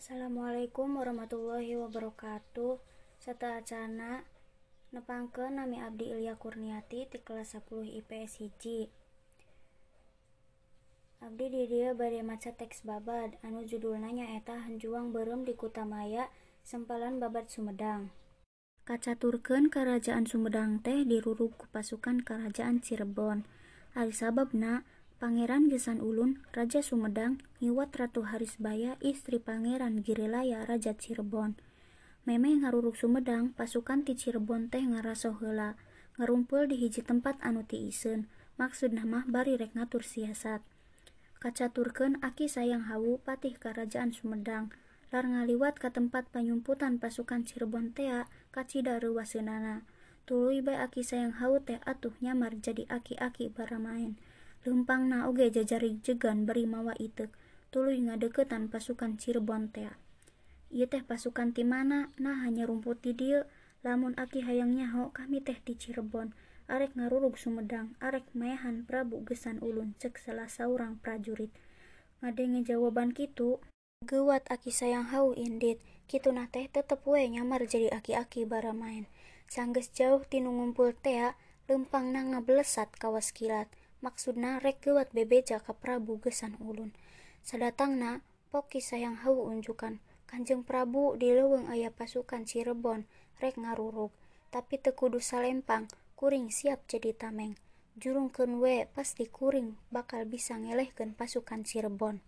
Assalamualaikum warahmatullahi wabarakatuh. Serta acana Nepangke nami Abdi Ilya Kurniati di kelas 10 IPS hiji Abdi di dia badai maca teks babad anu judulnya eta Hanjuang Berem di Kutamaya Sempalan Babad Sumedang. Kacaturken kerajaan Sumedang teh diruruk ku pasukan kerajaan Cirebon. Ali sababna Pangeran Gesan Ulun, Raja Sumedang, ngiwat Ratu Harisbaya, istri Pangeran Girilaya, Raja Cirebon. Meme ngaruruk Sumedang, pasukan ti Cirebon teh ngaraso heula, ngarumpul di hiji tempat anu ti iseun, maksud mah bari rek ngatur siasat. Kacaturkeun aki sayang hawu patih kerajaan Sumedang, lar ngaliwat ke tempat penyumputan pasukan Cirebon tea kacida reuwaseunana. Tuluy bae aki sayang hawu teh atuh nyamar jadi aki-aki baramain. Lempang na oge jajari jegan beri mawa itek tuluy ngadeketan pasukan Cirebon tea. Ieu teh pasukan ti mana? Nah hanya rumput di dieu. Lamun aki hayang nyaho kami teh di Cirebon. Arek ngarurug Sumedang, arek maehan Prabu Gesan Ulun cek salah saurang prajurit. Ngadenge jawaban kitu, gewat aki sayang hau indit. Kitu nah teh tetep we nyamar jadi aki-aki bara main. Sanggeus jauh tinu ngumpul tea, lempang na ngablesat kawas kilat maksudna rek gewat bebeja ka Prabu Gesan Ulun. Sadatangna, poki sayang hau unjukan. Kanjeng Prabu di leuweung aya pasukan Cirebon, rek ngarurug. Tapi tekudu salempang, kuring siap jadi tameng. Jurungkeun we pasti kuring bakal bisa ngelehkeun pasukan Cirebon.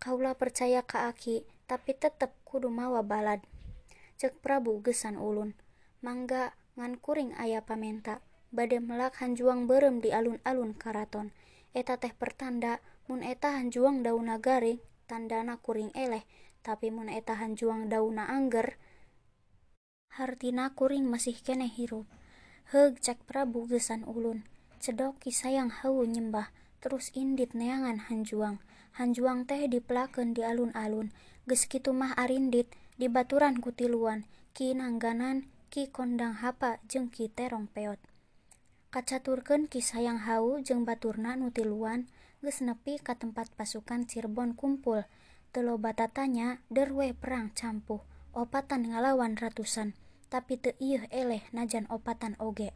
Kaula percaya ka Aki, tapi tetep kudu mawa balad. Cek Prabu Gesan Ulun. Mangga ngan kuring aya pamenta bade melak hanjuang berem di alun-alun karaton. Eta teh pertanda mun eta hanjuang dauna garing tandana kuring eleh. Tapi mun eta hanjuang dauna angger hartina kuring masih kene hirup. Heg cek Prabu gesan ulun cedok kisayang hau nyembah terus indit neangan hanjuang. Hanjuang teh dipelakeun di alun-alun geus kitu mah arindit di baturan kutiluan ki nangganan ki kondang hapa jeung ki terong peot kacaturkeun kisah yang hau jeung baturna nu tiluan geus nepi ka tempat pasukan Cirebon kumpul. Teloba tatanya derwe perang campuh opatan ngalawan ratusan tapi teu ieuh eleh najan opatan oge.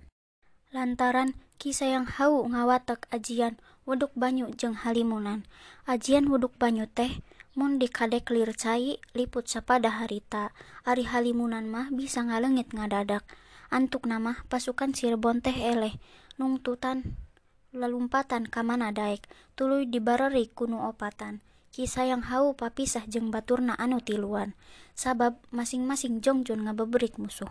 Lantaran kisah yang hau ngawatek ajian wuduk banyu jeung halimunan ajian wuduk banyu teh mun dikadek lir cai liput sapada harita ari halimunan mah bisa ngalengit ngadadak. antuk nama pasukan Cirebon teh eleh nungtutan lelumpatan kamana daek tuluy dibareri kuno opatan. Kisah yang hau papisah jeung baturna anu tiluan sabab masing-masing jongjon ngabeberik musuh.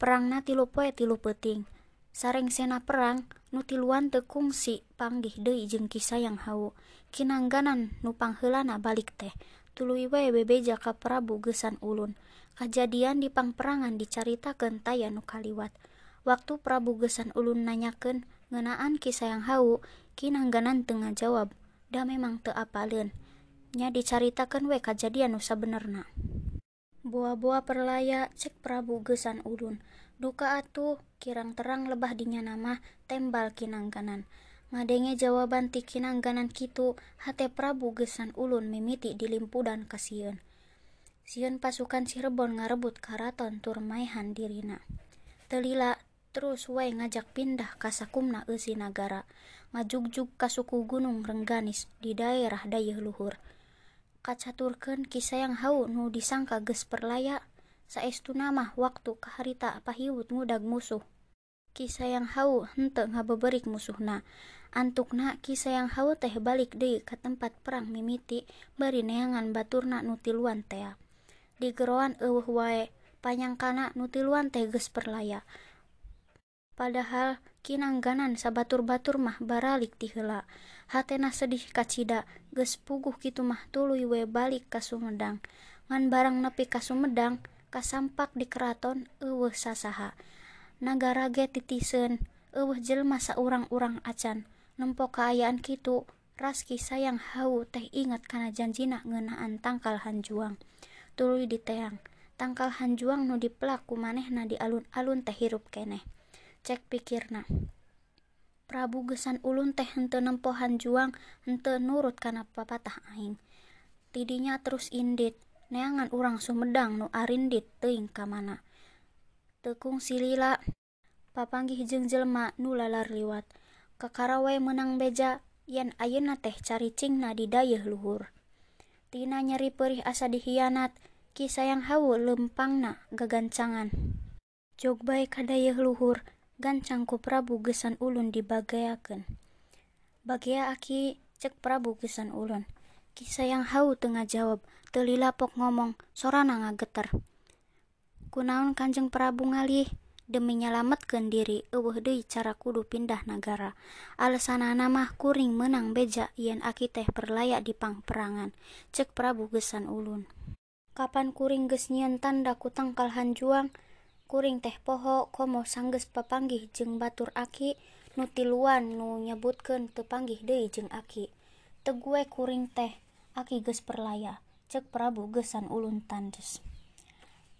Perangna tilu poe tilu peting sareng sena perang nu tiluan tekungsi panggih deui jeung kisah yang hau. Kinangganan nu pangheulana balik teh tuluy wae bebeja ka Prabu Gesan Ulun. Kajadian di pangperangan dicaritakeun taya nu kaliwat. Waktu Prabu Gesan Ulun nanyakeun ngenaan kisah yang hau, kinangganan tengah jawab, da memang teu apaleun. Nya dicaritakeun we kajadian nu sabenerna. Boa-boa perlaya cek Prabu Gesan Ulun. Duka atuh kirang terang lebah dinya nama tembal kinangganan. Ngadenge jawaban ti kinangganan kitu, hate Prabu Gesan Ulun mimiti dilimpudan kasieun Sieun pasukan Cirebon ngarebut karaton tur maehan dirina. Telila terus wae ngajak pindah ka sakumna eusi nagara, ngajugjug ka suku Gunung Rengganis di daerah dayeuh luhur. Kacaturkeun kisayang hau nu disangka geus perlaya, saestuna mah waktu kaharita pahiwut ngudag musuh. Kisayang hau henteu ngabeberik musuhna. Antukna kisayang hau teh balik deui ka tempat perang mimiti bari neangan baturna nu tiluan digeroan eueuh wae panyangkana nu tiluan teh geus perlaya. Padahal kinangganan sabatur-batur mah baralik ti heula. Hatena sedih kacida geus puguh kitu mah tuluy we balik ka Sumedang. Ngan barang nepi ka Sumedang kasampak di keraton eueuh sasaha. Nagara ge titiseun eueuh jelema saurang-urang acan. Nempo kaayaan kitu Raski sayang hau teh ingat kana janjina ngeunaan tangkal hanjuang. tuluy diteang tangkal hanjuang nu diplaku manehna di alun-alun teh hirup keneh. Cek pikirna. Prabu gesan ulun teh henteu nempo hanjuang henteu nurut kana papatah aing. Tidinya terus indit. Neangan urang sumedang nu arindit teuing ka mana. Tekung silila papanggih jeung jelma nu lalar liwat. Kakarawe menang beja yen ayeuna teh caricingna di dayeuh luhur. Tina nyeri perih asa dihianat. Ki sayang hawu lempangna gagancangan jog bae ka dayeuh luhur gancang ku Prabu gesan ulun dibagayakeun bagea aki cek Prabu gesan ulun. Ki sayang hawu teu ngajawab teu lilapok ngomong sorana ngageter. Kunaon kanjeng Prabu ngalih demi nyalametkeun diri eueuh deui cara kudu pindah nagara. Alesanana mah kuring menang beja yen aki teh perlayak di pangperangan. Cek Prabu gesan ulun. Kapan kuring geus nyieun tanda ku tangkal hanjuang kuring teh poho komo sanggeus papanggih jeung batur aki. Nu tiluan nu nyebutkeun teu panggih deui jeung aki. Tegue kuring teh aki geus perlaya cek Prabu gesan ulun tandes.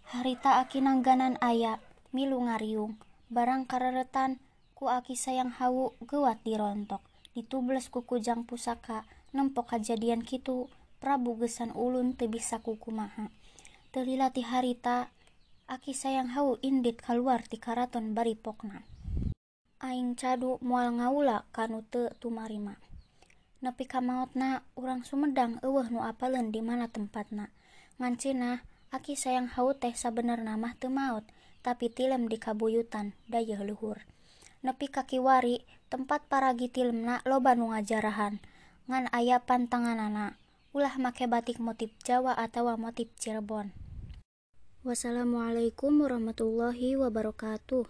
Harita aki nangganan aya. milu ngariung. Barang kareretan ku aki sayang hawu gewat dirontok. Ditubles ku kujang pusaka nempok kejadian kitu Prabu gesan ulun teu bisa kukumaha telilati harita aki sayang hau indit keluar ti karaton bari pokna aing cadu mual ngaula kanu teu tumarima. Nepi ka maotna urang sumedang eueuh nu apaleun di mana tempatna. Ngancina aki sayang hau teh sabenerna mah teu maot. Tapi tilem di kabuyutan dayeuh luhur nepi ka kiwari tempat paragi tilemna loba nu ngajarahan ngan aya pantanganana ulah make batik motif Jawa atawa motif Cirebon. Wassalamualaikum warahmatullahi wabarakatuh.